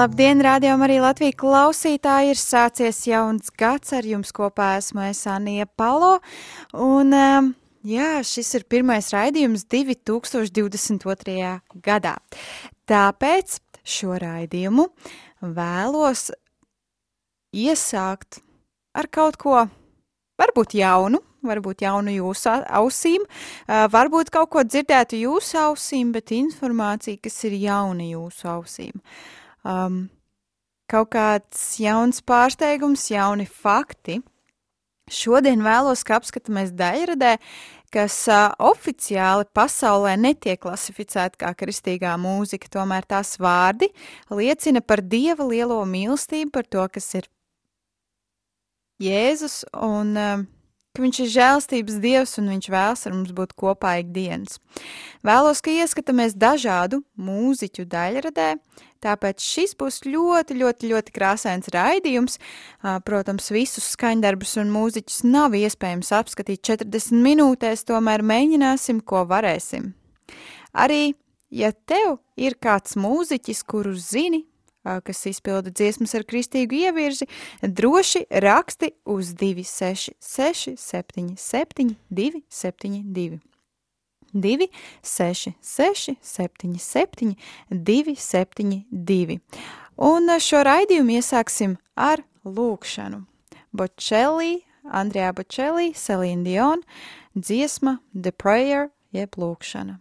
Labdien, rādījumā arī Latvijas klausītāji! Ir sācies jauns gads, ar jums kopā esmu es Anija Palo. Un, um, jā, šis ir pirmais raidījums 2022. gadā. Tāpēc šo raidījumu vēlos iesākt ar kaut ko varbūt jaunu, varbūt jaunu jūsu ausīm, uh, varbūt kaut ko dzirdētu jūsu ausīm, bet informācija, kas ir jauna jūsu ausīm. Um, kaut kāds jauns pārsteigums, jauni fakti. Šodien vēlos, ka apskatāmies daļradē, kas uh, oficiāli pasaulē netiek klasificēta kā kristīgā mūzika, tomēr tās vārdi liecina par Dieva lielo mīlestību, par to, kas ir Jēzus un uh, ka viņš ir žēlstības dievs un viņš vēlas ar mums būt kopā ikdienas. Vēlos, ka ieskatāmies dažādu mūziķu daļradē, tāpēc šis būs ļoti, ļoti, ļoti krāsains raidījums. Protams, visus skaņdarbus un mūziķus nav iespējams apskatīt 40 minūtēs, tomēr mēģināsim, ko varēsim. Arī, ja tev ir kāds mūziķis, kuru zini, kas izpilda dziesmas ar kristīgu ievirzi, droši raksti uz 266 77 272. 266 77 272. Un šo raidījumu iesāksim ar lūkšanu. Bočelī, Andrijā Bočelī, Selīna Dion, dziesma The Prayer, jeb lūkšana.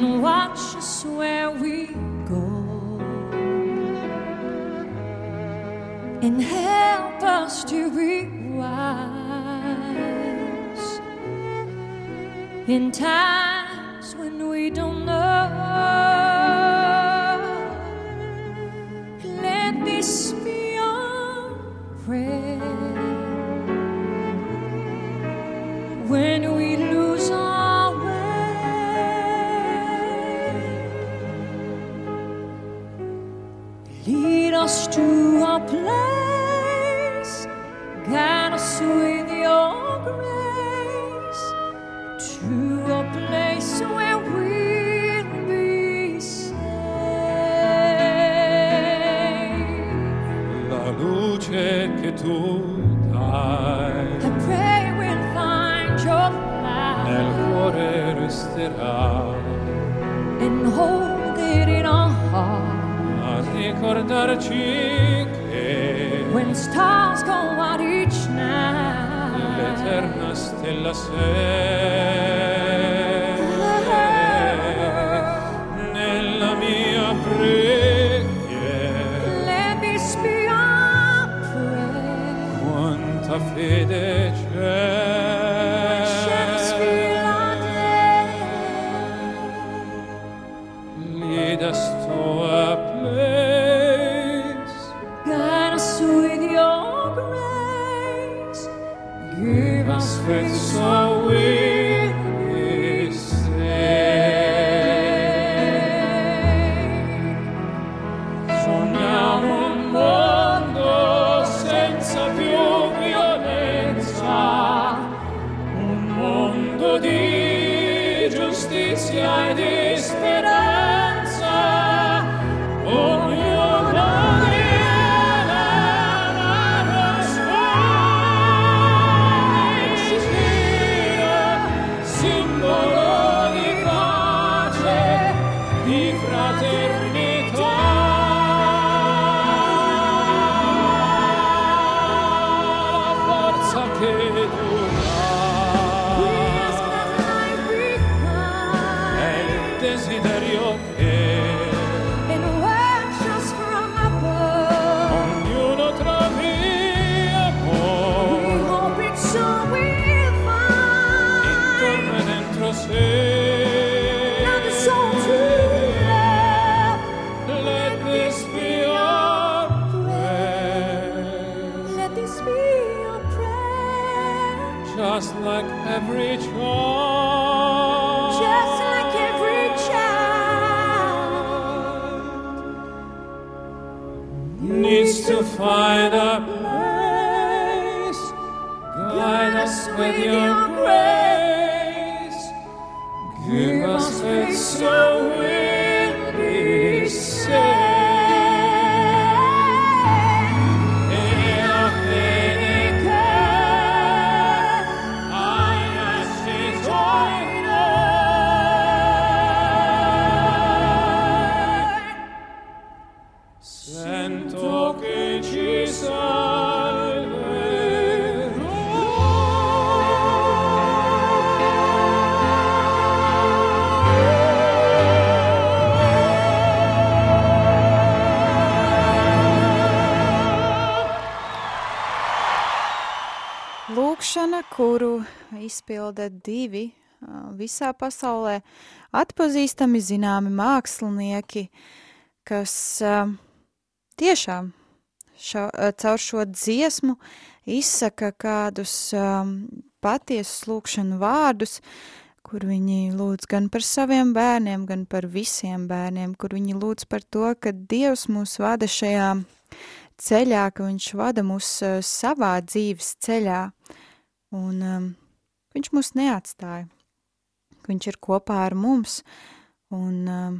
And watch us where we go and help us to be wise in times when we don't know. Let this be our prayer Lead us to a place, guide us with your grace. To a place where we'll be safe. La luce che tu dai. I pray we'll find your nel cuore resterà. And hold ricordarci che When stars go out each night, l'eterna stella sei nella mia preghiera. Let this be our prayer. quanta fede Shadows izpilda divi visā pasaulē. Atpazīstami zināmi mākslinieki, kas tiešām šo, caur šo dziesmu izsaka kādus patiesus lūkšanu vārdus, kur viņi lūdz gan par saviem bērniem, gan par visiem bērniem, kur viņi lūdz par to, ka Dievs mūs vada šajā ceļā, ka Viņš vada mūs savā dzīves ceļā, un um, Viņš mūs neatstāja, ka Viņš ir kopā ar mums, un um,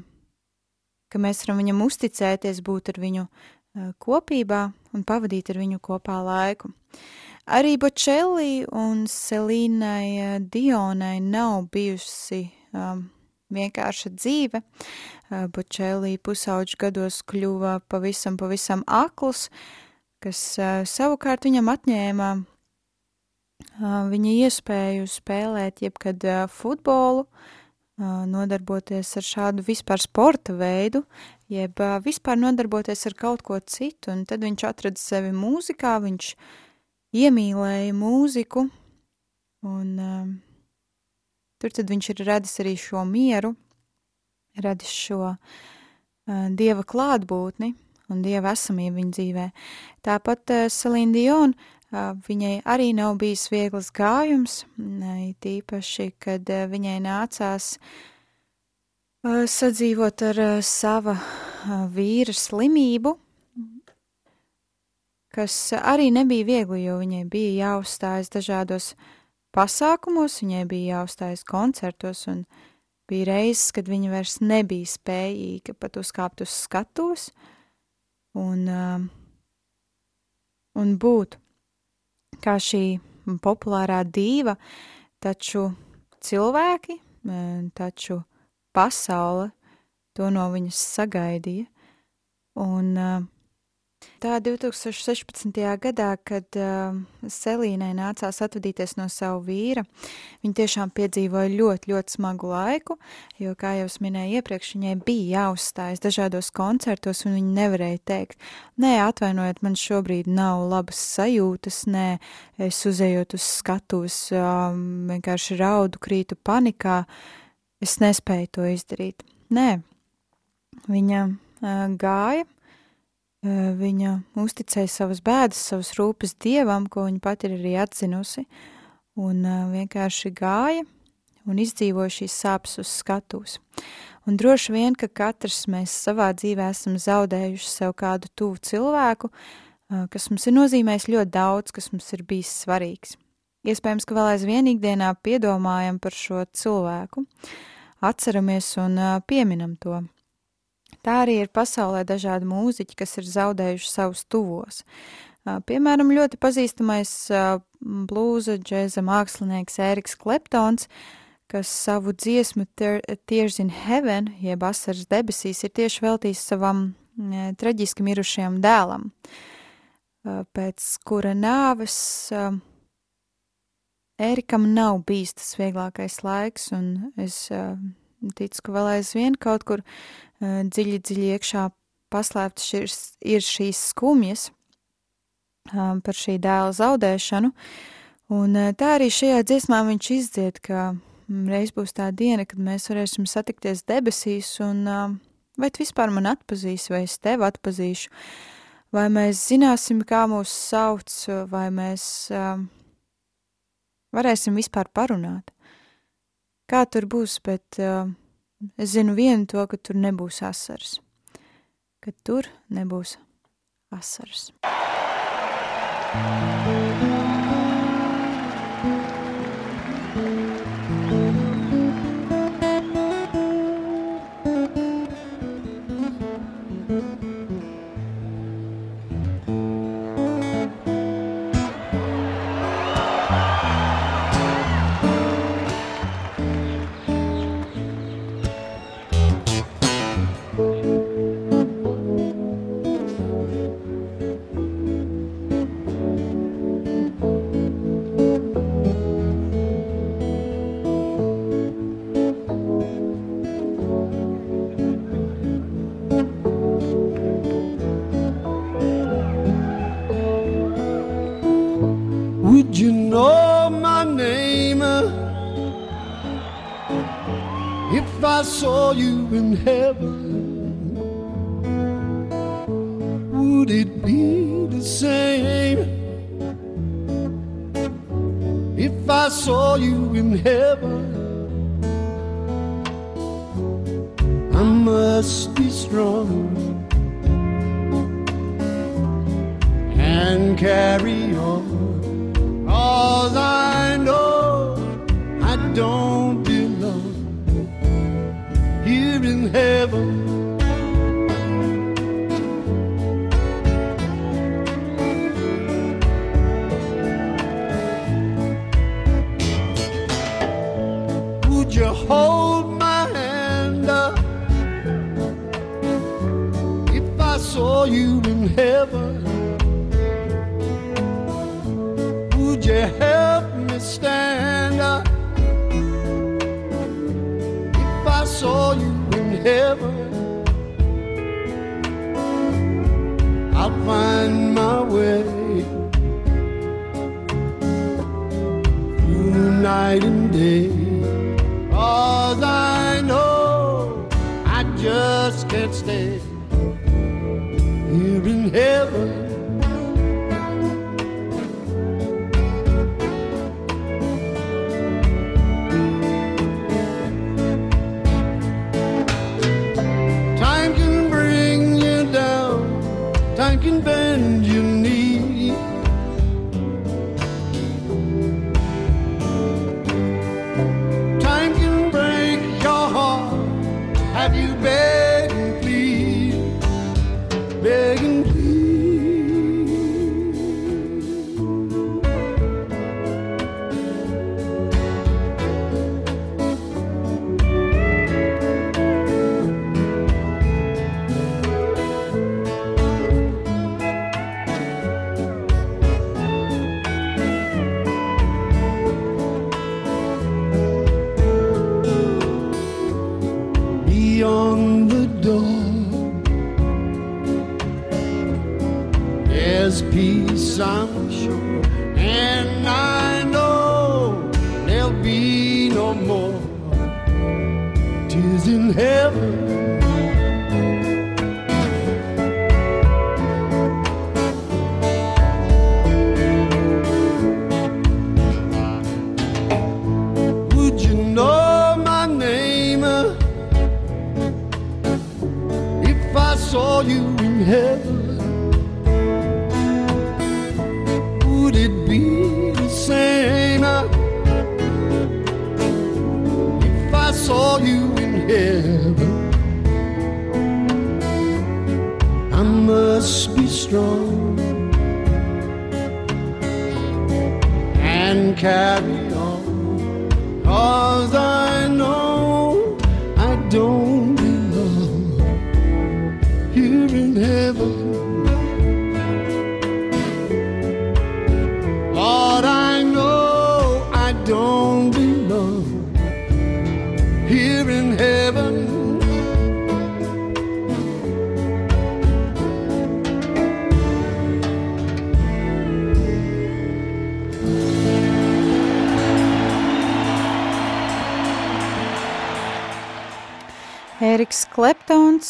ka mēs varam Viņam uzticēties, būt ar Viņu uh, kopībā un pavadīt ar Viņu kopā laiku. Arī Bočelī un Selīnai uh, Dionai nav bijusi um, vienkārša dzīve. Uh, Bočelī pusauģu gados kļuva pavisam, pavisam akls, kas uh, savukārt viņam atņēma viņa iespēju spēlēt jebkad futbolu, nodarboties ar šādu vispār sporta veidu, jeb vispār nodarboties ar kaut ko citu, un tad viņš atrada sevi mūzikā, viņš iemīlēja mūziku, un tur tad viņš ir radis arī šo mieru, radis šo dieva klātbūtni un dieva esamību viņa dzīvē. Tāpat Selīna Diona, viņai arī nav bijis viegls gājums, tīpaši, kad viņai nācās sadzīvot ar sava vīra slimību, kas arī nebija viegli, jo viņai bija jāuzstājas dažādos pasākumos, viņai bija jāuzstājas koncertos, un bija reizes, kad viņa vairs nebija spējīga pat uzkāpt uz skatuves un, un būt kā šī populārā dīva, taču cilvēki, uh, taču pasaule to no viņas sagaidīja. Un uh, tā 2016. gadā, kad uh, Selīnai nācās atvadīties no sava vīra, viņa tiešām piedzīvoja ļoti, ļoti smagu laiku, jo, kā jau es minēju iepriekš, viņai bija jāuzstājas dažādos koncertos, un viņa nevarēja teikt, nē, atvainojiet, man šobrīd nav labas sajūtas, nē, es uzējot uz skatuves, um, vienkārši raudu, krītu panikā, es nespēju to izdarīt. Nē, viņa uh, gāja, viņa uzticēja savas bēdas, savas rūpes dievam, ko viņa pati ir arī atzinusi, un vienkārši gāja un izdzīvoja šīs sāpes uz skatuves. Un droši vien, ka katrs mēs savā dzīvē esam zaudējuši sev kādu tuvu cilvēku, kas mums ir nozīmējis ļoti daudz, kas mums ir bijis svarīgs. Iespējams, ka vēl aizvien ikdienā piedomājam par šo cilvēku, atceramies un pieminam to. Tā arī ir pasaulē dažādi mūziķi, kas ir zaudējuši savus tuvos. Piemēram, ļoti pazīstamais blūza džēza mākslinieks Ēriks Kleptons, kas savu dziesmu Tears in Heaven, jeb asaras debesīs, ir tieši veltījis savam uh, traģiski mirušajam dēlam, pēc kura nāves Ērikam nav bijis tas vieglākais laiks, un es ticu, ka vēl aizvien kaut kur dziļi, dziļi iekšā paslēptas ir, ir šīs skumjas par šī dēla zaudēšanu. Un э, tā arī šajā dziesmā viņš izdzied, ka reiz būs tā diena, kad mēs varēsim satikties debesīs, un э, vai tu vispār man atpazīsi, vai es tevi atpazīšu, vai mēs zināsim, kā mūs sauc, vai mēs э, varēsim vispār parunāt. Kā tur būs, bet uh, es zinu vienu to, ka tur nebūs asaras. Ka tur nebūs asaras. Thank you. I'll find my way. Through night and day. Cause I know I just can't stay.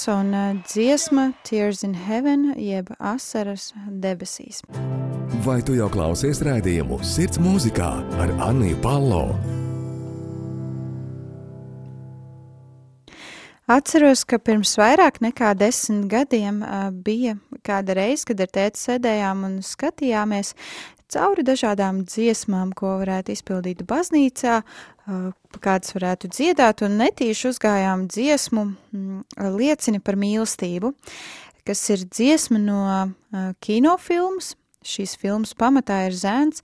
Un dziesma Tears in Heaven, jeb asaras debesīs. Vai tu jau klausies rādījumu Sirds mūzikā ar Anniju Palo? Atceros, ka pirms vairāk nekā desmit gadiem bija kāda reize, kad ar tēti sēdējām un skatījāmies cauri dažādām dziesmām, ko varētu izpildīt baznīcā, kādas varētu dziedāt, un netīši uzgājām dziesmu mm, liecini par mīlestību, kas ir dziesma no kinofilmas. Šīs filmas pamatā ir zēns,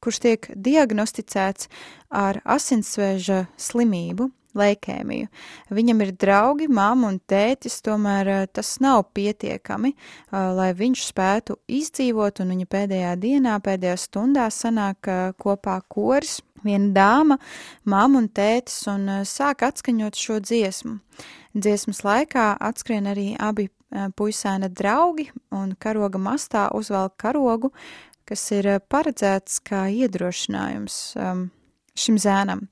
kurš tiek diagnosticēts ar asinsvēža slimību, leikēmiju. Viņam ir draugi, māma un tētis, tomēr eh, tas nav pietiekami, eh, lai viņš spētu izdzīvot, un viņa pēdējā dienā, pēdējā stundā sanāk eh, kopā koris, viena dāma, māma un tētis, un sāk atskaņot šo dziesmu. Dziesmas laikā atskrien arī abi puisēna draugi, un karoga mastā uzvelk karogu, kas ir paredzēts kā iedrošinājums um, šim zēnam.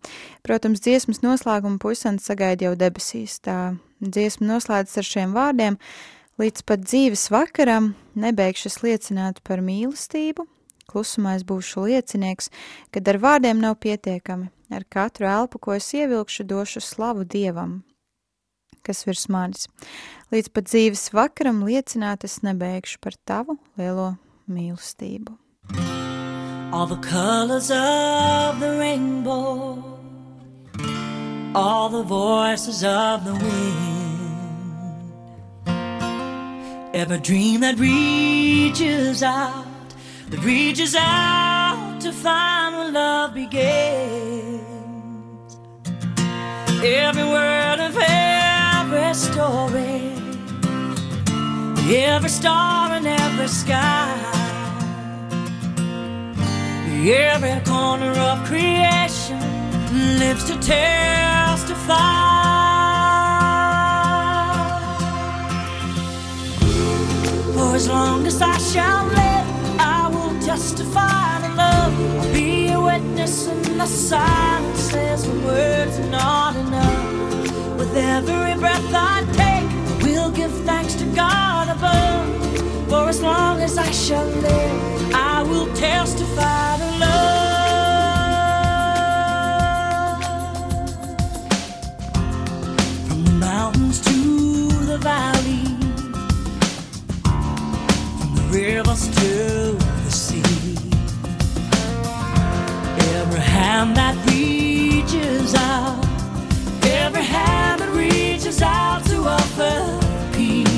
Protams, dziesmas noslēguma puisants sagaida jau debesīs. Tā dziesma noslēdzas ar šiem vārdiem: Līdz pat dzīves vakaram nebeigšu liecināt par mīlestību, klusumā es būšu liecinieks, kad ar vārdiem nav pietiekami. Ar katru elpu, ko es ievilkšu, došu slavu dievam, kas virs manis. Līdz pat dzīves vakaram liecināt es nebeigšu par tavu lielo mīlestību. All the colors of the rainbow, all the voices of the wind, every dream that reaches out, that reaches out to find where love begins. Every word of every story, every star in every sky. Every corner of creation lives to testify. For as long as I shall live, I will testify to love. I'll be a witness in the silences when words are not enough. With every breath I take, we'll give thanks to God above. For as long as I shall live, I will testify to love. From the mountains to the valley, from the rivers to the sea. Every hand that reaches out, every hand that reaches out to offer peace.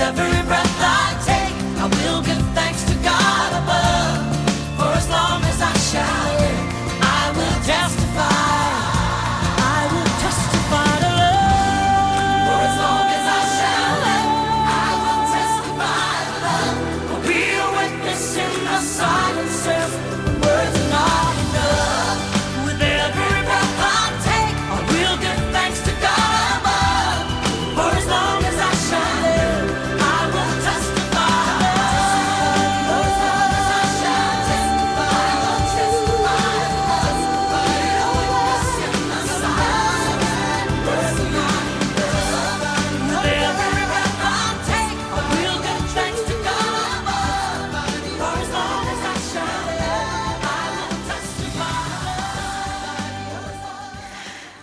every breath I take, I will give thanks to God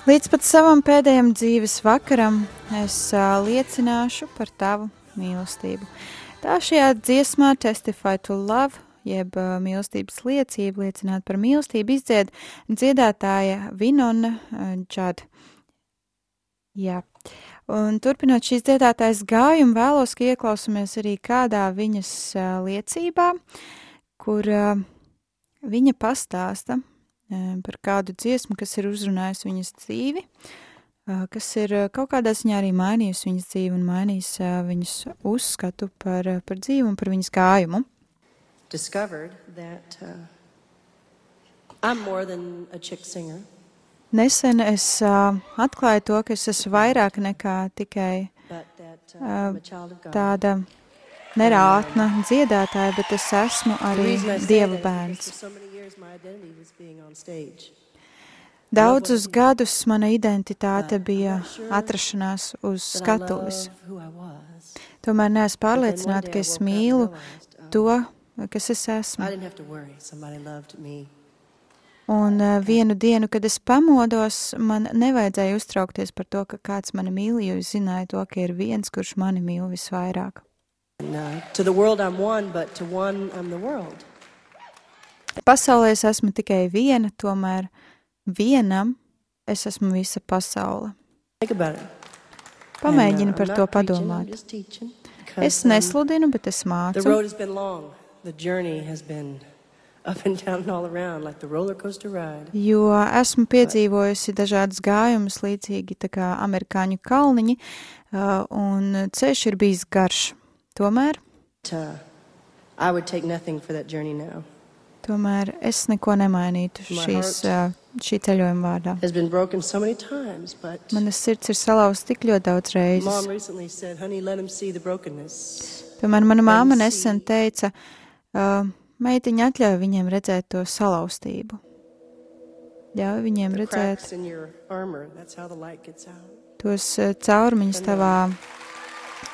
Līdz pat savam pēdējam dzīves vakaram es uh, liecināšu par tavu mīlestību. Tā šajā dziesmā Testify to Love, jeb uh, mīlestības liecība, liecināt par mīlestību, izdzied dziedātāja Vinona uh, Džad. Jā. Un turpinot šīs dziedātājas gājumu, vēlos, ka ieklausāmies arī kādā viņas uh, liecībā, kur uh, viņa pastāsta par kādu dziesmu, kas ir uzrunājusi viņas dzīvi, eh, kas ir eh, kaut kādā ziņā arī mainījusi viņas dzīvi un mainījis eh, viņas uzskatu par, eh, par dzīvi un par viņas gājumu. that uh. Nesen es uh, atklāju to, ka es esmu vairāk nekā tikai uh, Uh, I'm a child of God. tāda nerātna dziedātāja, bet es esmu arī Dieva bērns. Daudzus gadus mana identitāte bija atrašanās uz skatuves. Tomēr neesmu pārliecināta, ka es mīlu um, to, kas es esmu. Un uh, vienu dienu, kad es pamodos, man nevajadzēja uztraukties par to, ka kāds mani mīl, jo es zināju to, ka ir viens, kurš mani mīl visvairāk. And, uh, to the world, I'm one, but to one, I'm the world. Pasaulē es esmu tikai viena, tomēr vienam es esmu visa pasaule. Pamēģini uh, par to padomāt. Es um, nesludinu, bet es The mācu. road has been long. The journey has been up and down and all around, like the roller coaster ride. Jo esmu piedzīvojusi dažādas gājumus, līdzīgi kā amerikāņu kalniņi, uh, un ceļš ir bijis garš. Tomēr, uh, I would take nothing for that journey now. tomēr es neko nemainītu šīs, uh, šī ceļojuma vārdā. Has been broken so many times, but Manas sirds ir salauzta tik ļoti daudz reizes. Tomēr mana māma nesen teica, uh, meitiņa atļauj viņiem redzēt to salauztību. Ļauj viņiem redzēt tos uh, caurumiņus tavā,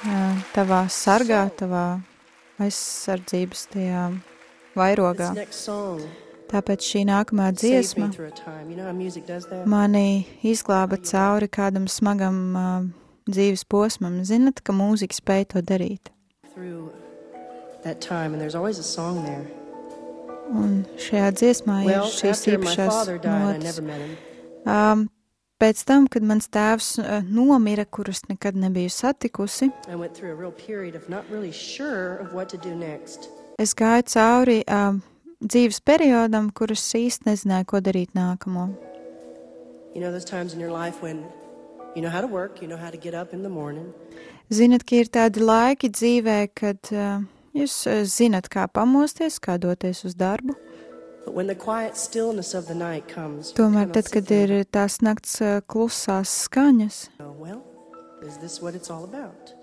uh, tavā sargā, tavā aizsardzības tajā vairogā. Tāpēc šī nākamā dziesma mani izglāba cauri kādam smagam uh, dzīves posmam. Zinat, ka mūzika spēj to darīt. Un šajā dziesmā ir šīs īpašās him. Um, pēc tam, kad mans tēvs uh, nomira, kurus nekad nebiju satikusi, really sure es gāju cauri um, dzīves periodam, kurus īsti nezināju, ko darīt nākamo. You know, you know how to work, you know how to get up in the morning, Zinat, ka ir tādi laiki dzīvē, kad uh, jūs uh, zinat, kā pamosties, kā doties uz darbu. Tomēr, kinda tad, sit kad there ir tās nakts uh, klusās skaņas, and go, well, is this what it's all about?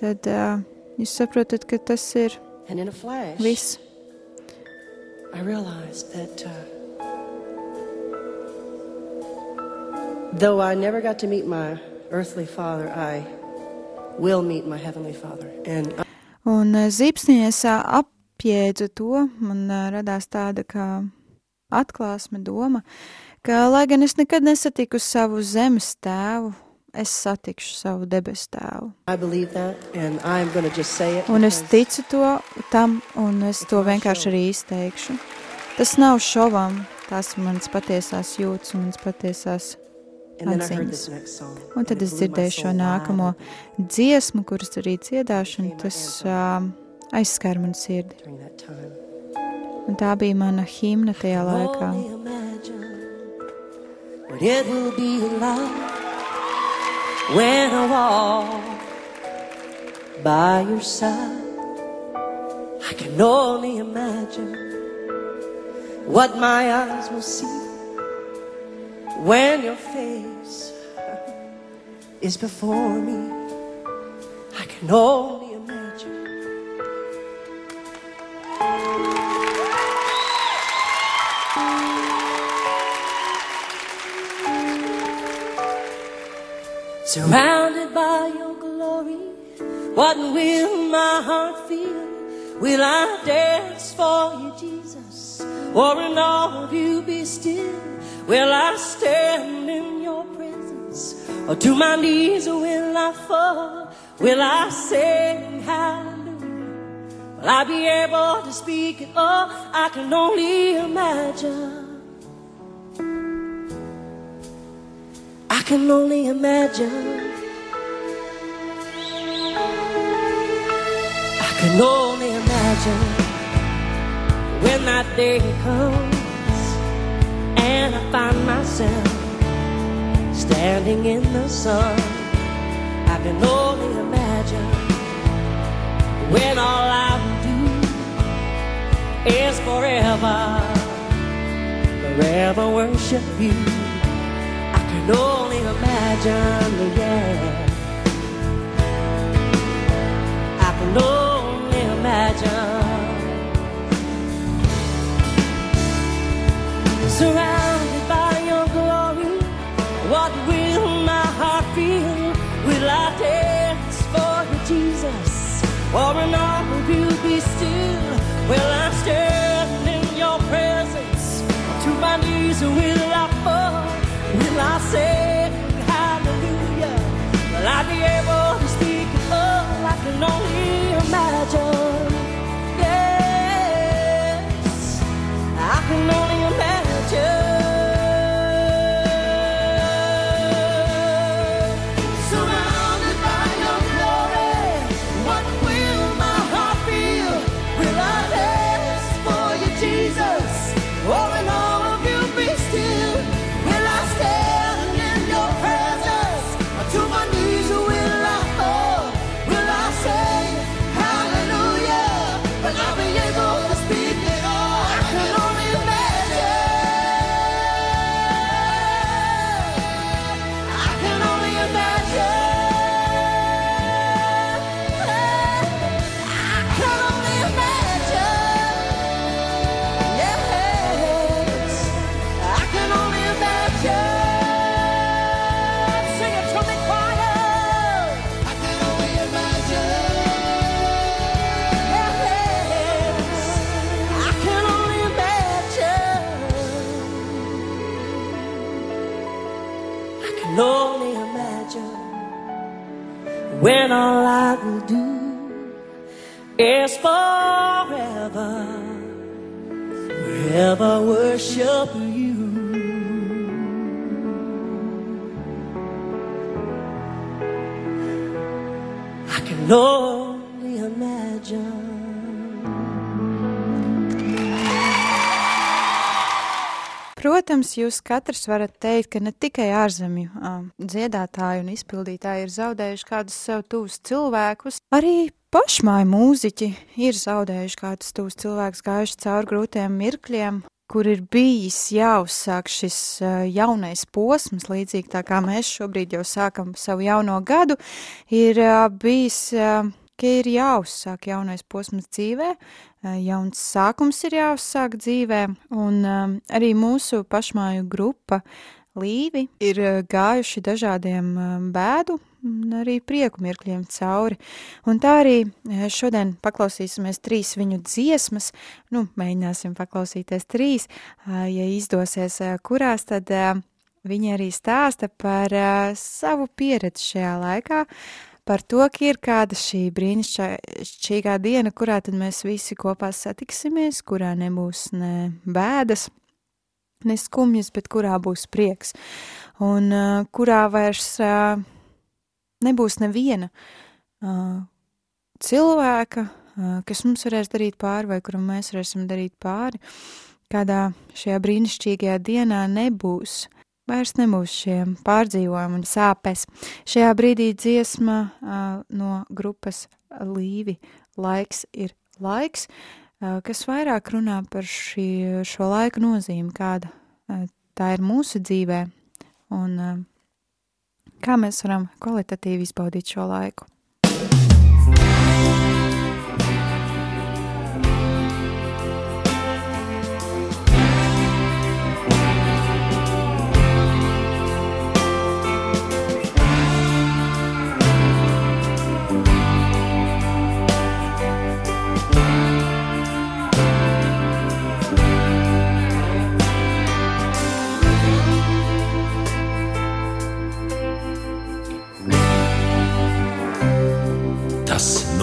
tad uh, jūs saprotat, ka tas ir And in a flash, viss. I realized that uh, though I never got to meet my earthly father, I will meet my heavenly father. And I, Un uh, zīpsnī es uh, apjēdzu to, man radās tāda kā atklāsme doma, ka, lai gan es nekad nesatiku savu zemes tēvu, es satikšu savu debesu tēvu. Un es ticu to, tam, un es to vienkārši arī izteikšu. Tas nav šovam, tās ir manas patiesās jūtas un manas patiesās atziņas. Un tad es dzirdēju šo nākamo dziesmu, kuras arī my tas uh, aizskar manu sirdi. during that time. Un tā bija mana himna tajā laikā. Only imagine what it will be like when I walk by your side. I can only imagine what my eyes will see when your face is before me. I can only Surrounded by your glory, what will my heart feel? Will I dance for you, Jesus? Or in all of you be still? Will I stand in your presence? Or to my knees will I fall? Will I sing hallelujah? Will I be able to speak at all? I can only imagine. Can only imagine. I can only imagine when that day comes and I find myself standing in the sun. I can only imagine when all I do is forever, forever worship you. I can only imagine, yeah. I can only imagine. Surrounded by your glory, what will my heart feel? Will I dance for you, Jesus? Or of you be still? Will I I hallelujah? I be able to speak? I can only imagine. Yes, I can Protams, jūs katrs varat teikt, ka ne tikai ārzemju um, dziedātāji un izpildītāji ir zaudējuši kādus sev tuvus cilvēkus, arī pašmāju mūziķi ir zaudējuši kādus tuvus cilvēkus, gājuši cauri grūtiem mirkļiem, kur ir bijis jāuzsāk šis uh, jaunais posms, līdzīgi tā kā mēs šobrīd jau sākam savu jauno gadu, ir uh, bijis, uh, ka ir jāuzsāk jaunais posms dzīvē, uh, jauns sākums ir jāuzsāk dzīvē, un um, arī mūsu pašmāju grupa Līvi ir uh, gājuši dažādiem bēdu un arī prieku mirkļiem cauri. Un tā arī uh, šodien paklausīsimies trīs viņu dziesmas, nu, mēģināsim paklausīties trīs, uh, ja izdosies, uh, kurās tad uh, viņi arī stāsta par uh, savu pieredzi šajā laikā, par to, ka ir kāda šī brīnišķīgā diena, kurā tad mēs visi kopā satiksimies, kurā nebūs ne bēdas, ne skumjas, bet kurā būs prieks, un uh, kurā vairs uh, nebūs neviena uh, cilvēka, uh, kas mums varēs darīt pāri, vai kuram mēs varēsim darīt pāri, kādā šajā brīnišķīgajā dienā nebūs vairs nebūs šiem pārdzīvojumi un sāpes. Šajā brīdī dziesma uh, no grupas Līvi laiks ir laiks, uh, kas vairāk runā par šī, šo laiku nozīmi, kāda uh, tā ir mūsu dzīvē un uh, kā mēs varam kvalitatīvi izbaudīt šo laiku.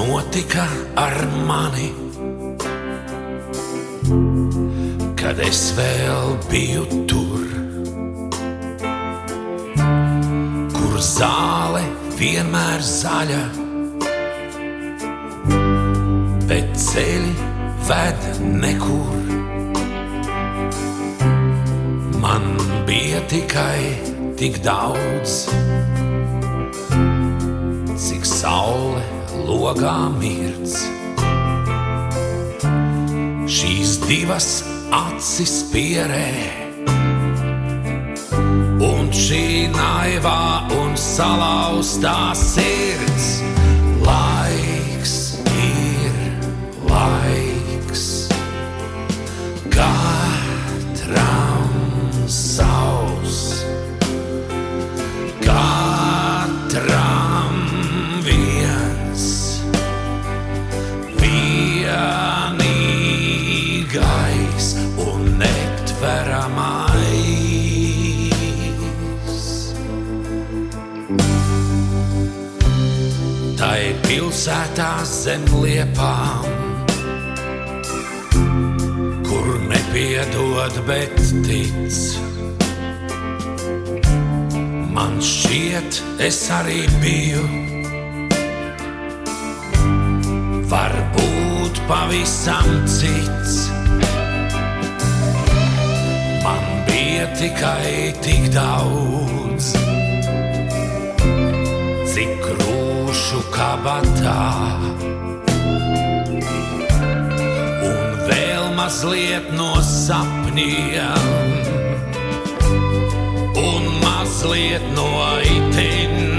Notika ar mani, kad es vēl biju tur, kur zāle vienmēr zaļa, bet ceļi ved nekur. Man tikai tik daudz, cik saule logā mirdz. Šīs divas acis pierē, un šī naivā un salauztā sirds. Laiks ir laiks, katram pilsētā zem liepām, kur nepiedod, bet tic. Man šķiet, es arī biju. Varbūt pavisam cits. Man bija tikai tik daudz, cik krūšu kabatā. Un vēl mazliet no sapniem, un mazliet no itin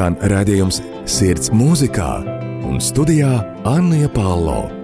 Skan redzējums sirds mūzikā un studijā Anna Palo.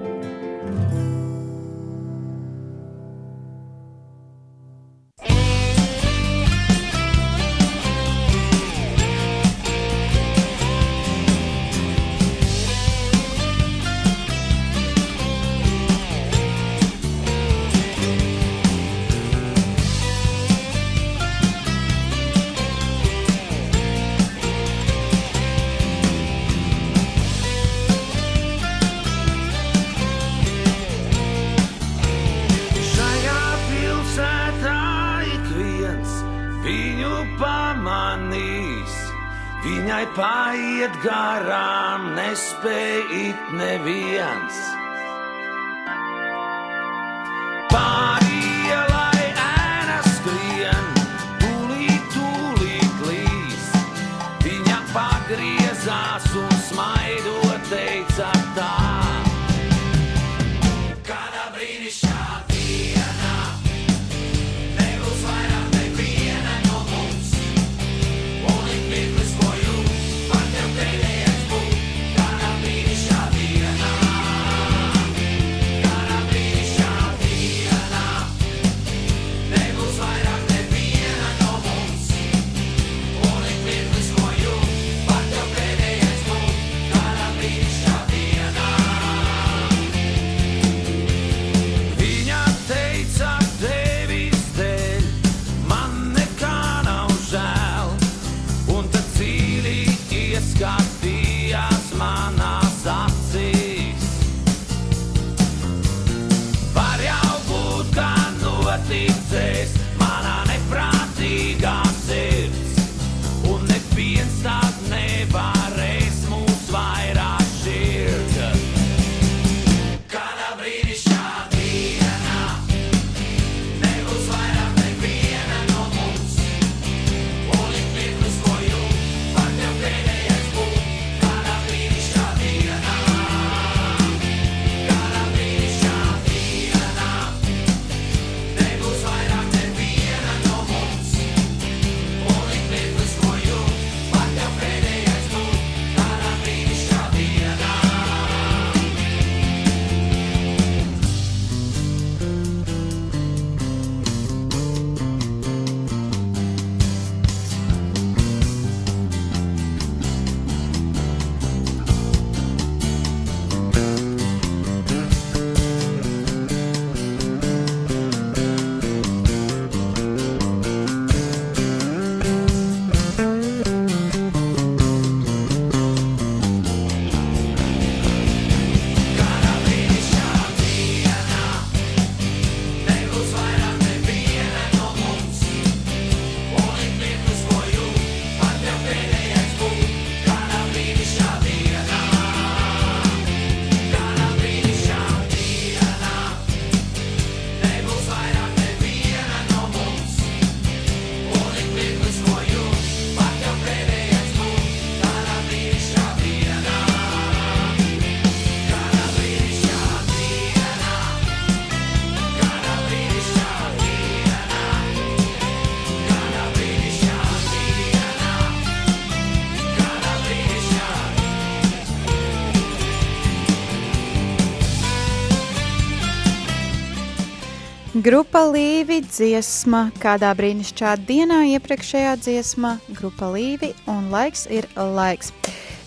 Grupa Līvi dziesma kādā brīnišķā dienā iepriekšējā dziesma Grupa Līvi un laiks ir laiks.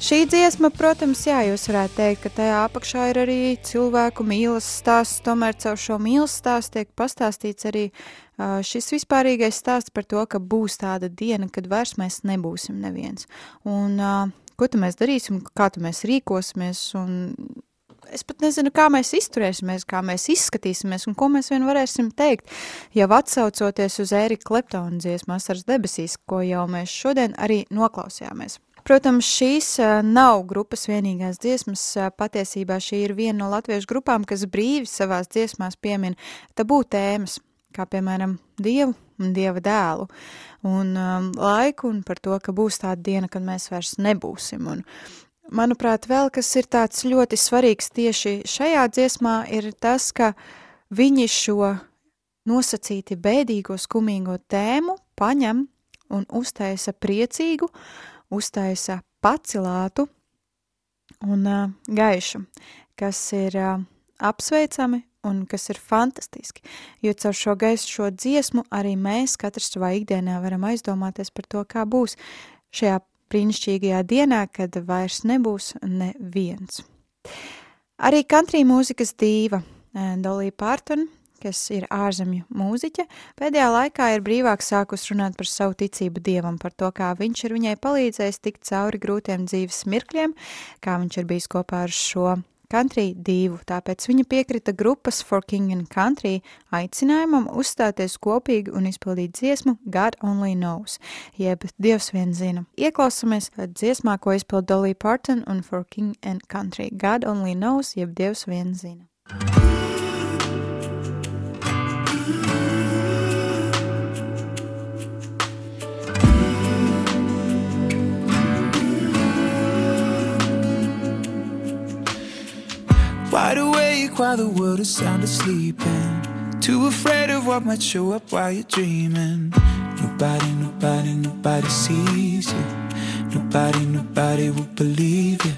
Šī dziesma, protams, jā, jūs varētu teikt, ka tajā apakšā ir arī cilvēku mīlas stāsts, tomēr caur šo mīlas stāstu tiek pastāstīts arī šis vispārīgais stāsts par to, ka būs tāda diena, kad vairs mēs nebūsim neviens. Un ko tu mēs darīsim, kā tu mēs rīkosimies un es pat nezinu, kā mēs izturēsimies, kā mēs izskatīsimies un ko mēs vien varēsim teikt, jau atsaucoties uz Ērika Kleptona dziesmu Asaras debesīs, ko jau mēs šodien arī noklausījāmies. Protams, šīs nav grupas vienīgās dziesmas. Patiesībā šī ir viena no latviešu grupām, kas brīvi savās dziesmās piemin tabū tēmas, kā piemēram Dievu un Dieva dēlu, un um, laiku un par to, ka būs tāda diena, kad mēs vairs nebūsim. Un, manuprāt, vēl kas ir tāds ļoti svarīgs tieši šajā dziesmā, ir tas, ka viņi šo nosacīti bēdīgo, skumīgo tēmu paņem un uztaisa priecīgu, uztaisa pacilātu un uh, gaišu, kas ir uh, apsveicami un kas ir fantastiski, jo caur šo gaisu, šo dziesmu arī mēs katrs savā ikdienā varam aizdomāties par to, kā būs šajā brīnišķīgajā dienā, kad vairs nebūs neviens. Arī country mūzikas dīva Dolly Parton, kas ir ārzemju mūziķe, pēdējā laikā ir brīvāk sākus runāt par savu ticību dievam, par to, kā viņš ir viņai palīdzējis tikt cauri grūtiem dzīves mirkļiem, kā viņš ir bijis kopā ar šo country divu, tāpēc viņa piekrita grupas For King and Country aicinājumam uzstāties kopīgi un izpildīt dziesmu God Only Knows, jeb Dievs vien zina. Ieklausamies dziesmā, ko izpild Dolly Parton un For King and Country. God Only Knows, jeb Dievs vien zina. Wide awake while the world is sound asleep and too afraid of what might show up while you're dreaming. Nobody, nobody, nobody sees you. Nobody, nobody will believe you.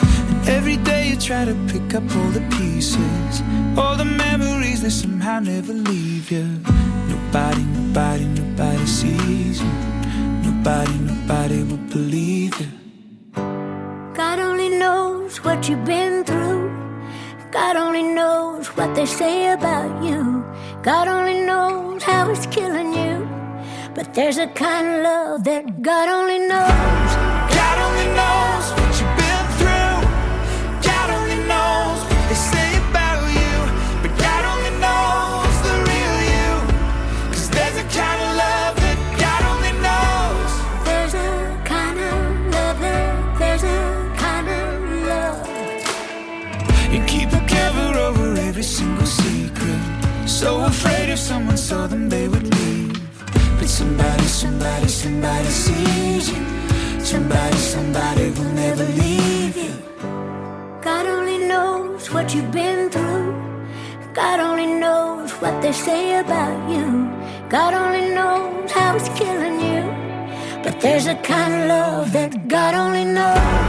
And every day you try to pick up all the pieces, all the memories that somehow never leave you. Nobody, nobody, nobody sees you. Nobody, nobody will believe you. God only knows what you've been through. God only knows what they say about you. God only knows how it's killing you. But there's a kind of love that God only knows. Saw them, they would leave. But somebody, somebody, somebody sees you. Somebody, somebody will never leave you. God only knows what you've been through. God only knows what they say about you. God only knows how it's killing you. But there's a kind of love that God only knows.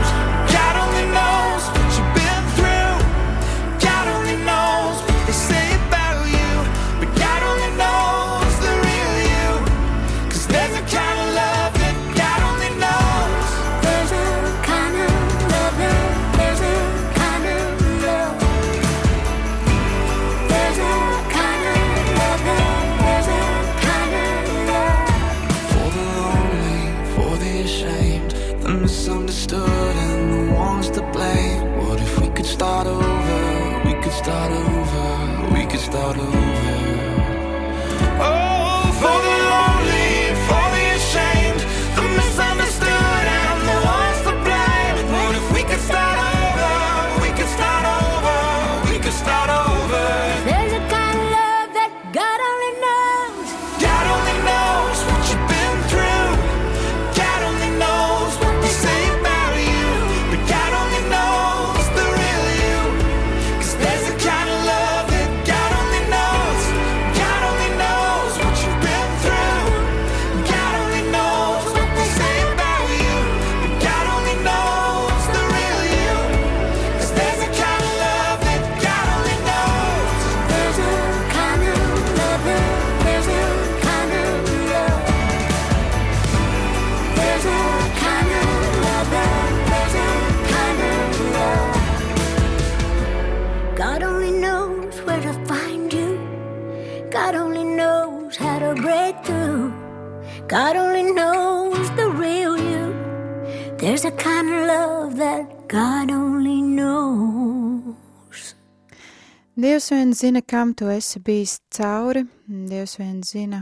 Dievs vien zina, kam tu esi bijis cauri, Dievs vien zina,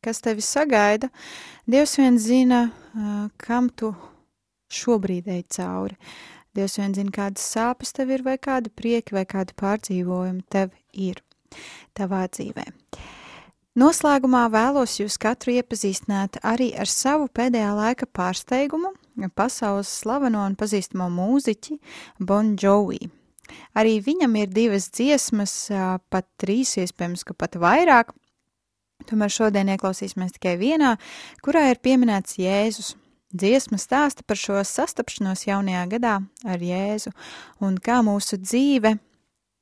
kas tevi sagaida, Dievs vien zina, kam tu šobrīd ej cauri. Dievs vien zina, kādas sāpes tev ir, vai kādi prieki, vai kādi pārdzīvojumi tev ir tavā dzīvē. Noslēgumā vēlos jūs katru iepazīstināt arī ar savu pēdējā laika pārsteigumu, pasaules slaveno un pazīstamo mūziķi Bon Jovi. Arī viņam ir divas dziesmas, pat trīs, iespējams, ka pat vairāk. Tomēr šodien ieklausīsimies tikai vienā, kurā ir pieminēts Jēzus. Dziesma stāsta par šo sastapšanos jaunajā gadā ar Jēzu un kā mūsu dzīve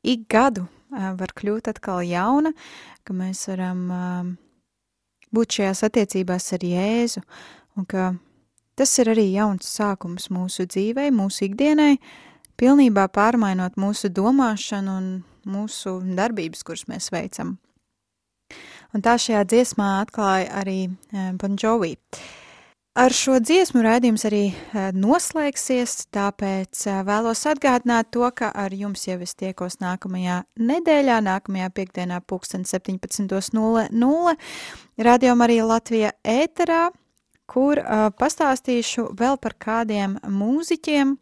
ik gadu var kļūt atkal jauna, ka mēs varam būt šajās attiecībās ar Jēzu un ka tas ir arī jauns sākums mūsu dzīvei, mūsu ikdienai, pilnībā pārmainot mūsu domāšanu un mūsu darbības, kuras mēs veicam. Un tā šajā dziesmā atklāja arī eh, Bon Jovi. Ar šo dziesmu raidījums arī eh, noslēgsies, tāpēc eh, vēlos atgādināt to, ka ar jums jau es tiekos nākamajā nedēļā, nākamajā piekdienā pulksten 17.00 Radio Marija Latvija ēterā, kur uh, pastāstīšu vēl par kādiem mūziķiem,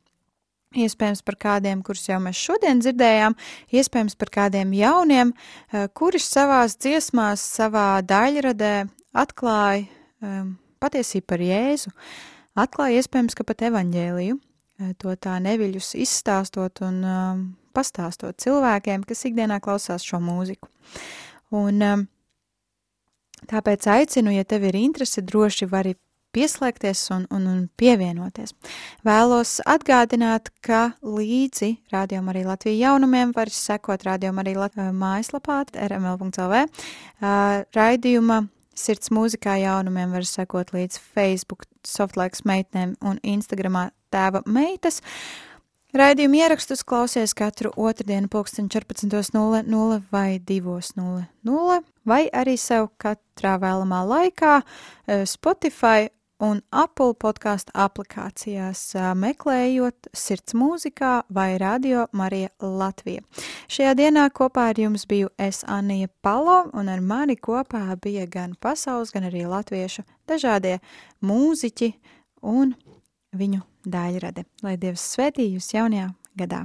iespējams par kādiem, kurus jau mēs šodien dzirdējām, iespējams par kādiem jauniem, eh, kuri savās dziesmās, savā daļradē atklāja um, patiesību par Jēzu, atklāja iespējams, ka pat evaņģēliju, eh, to tā neviļus izstāstot un um, pastāstot cilvēkiem, kas ikdienā klausās šo mūziku. Un um, tāpēc aicinu, ja tev ir interese, droši vari pieslēgties un, un, un pievienoties. Vēlos atgādināt, ka līdzi rādījumam arī Latvijas jaunumiem var sekot rādījumam arī Latvijas mājaslapā rml.lv. Uh, Raidījuma sirds mūzikā jaunumiem var sekot līdz Facebook softlaiks meitnēm un Instagramā tēva meitas. Raidījuma ierakstus klausies katru otrdienu pulksten 14.00 vai 2.00 vai arī sev katrā vēlamā laikā eh, Spotify un Apple podkāstu aplikācijās, meklējot sirds mūzikā vai radio Marija Latvija. Šajā dienā kopā ar jums biju es Anija Palo, un ar mani kopā bija gan pasaules, gan arī latviešu dažādie mūziķi un viņu daļrade. Lai Dievs svētī jūs jaunajā gadā!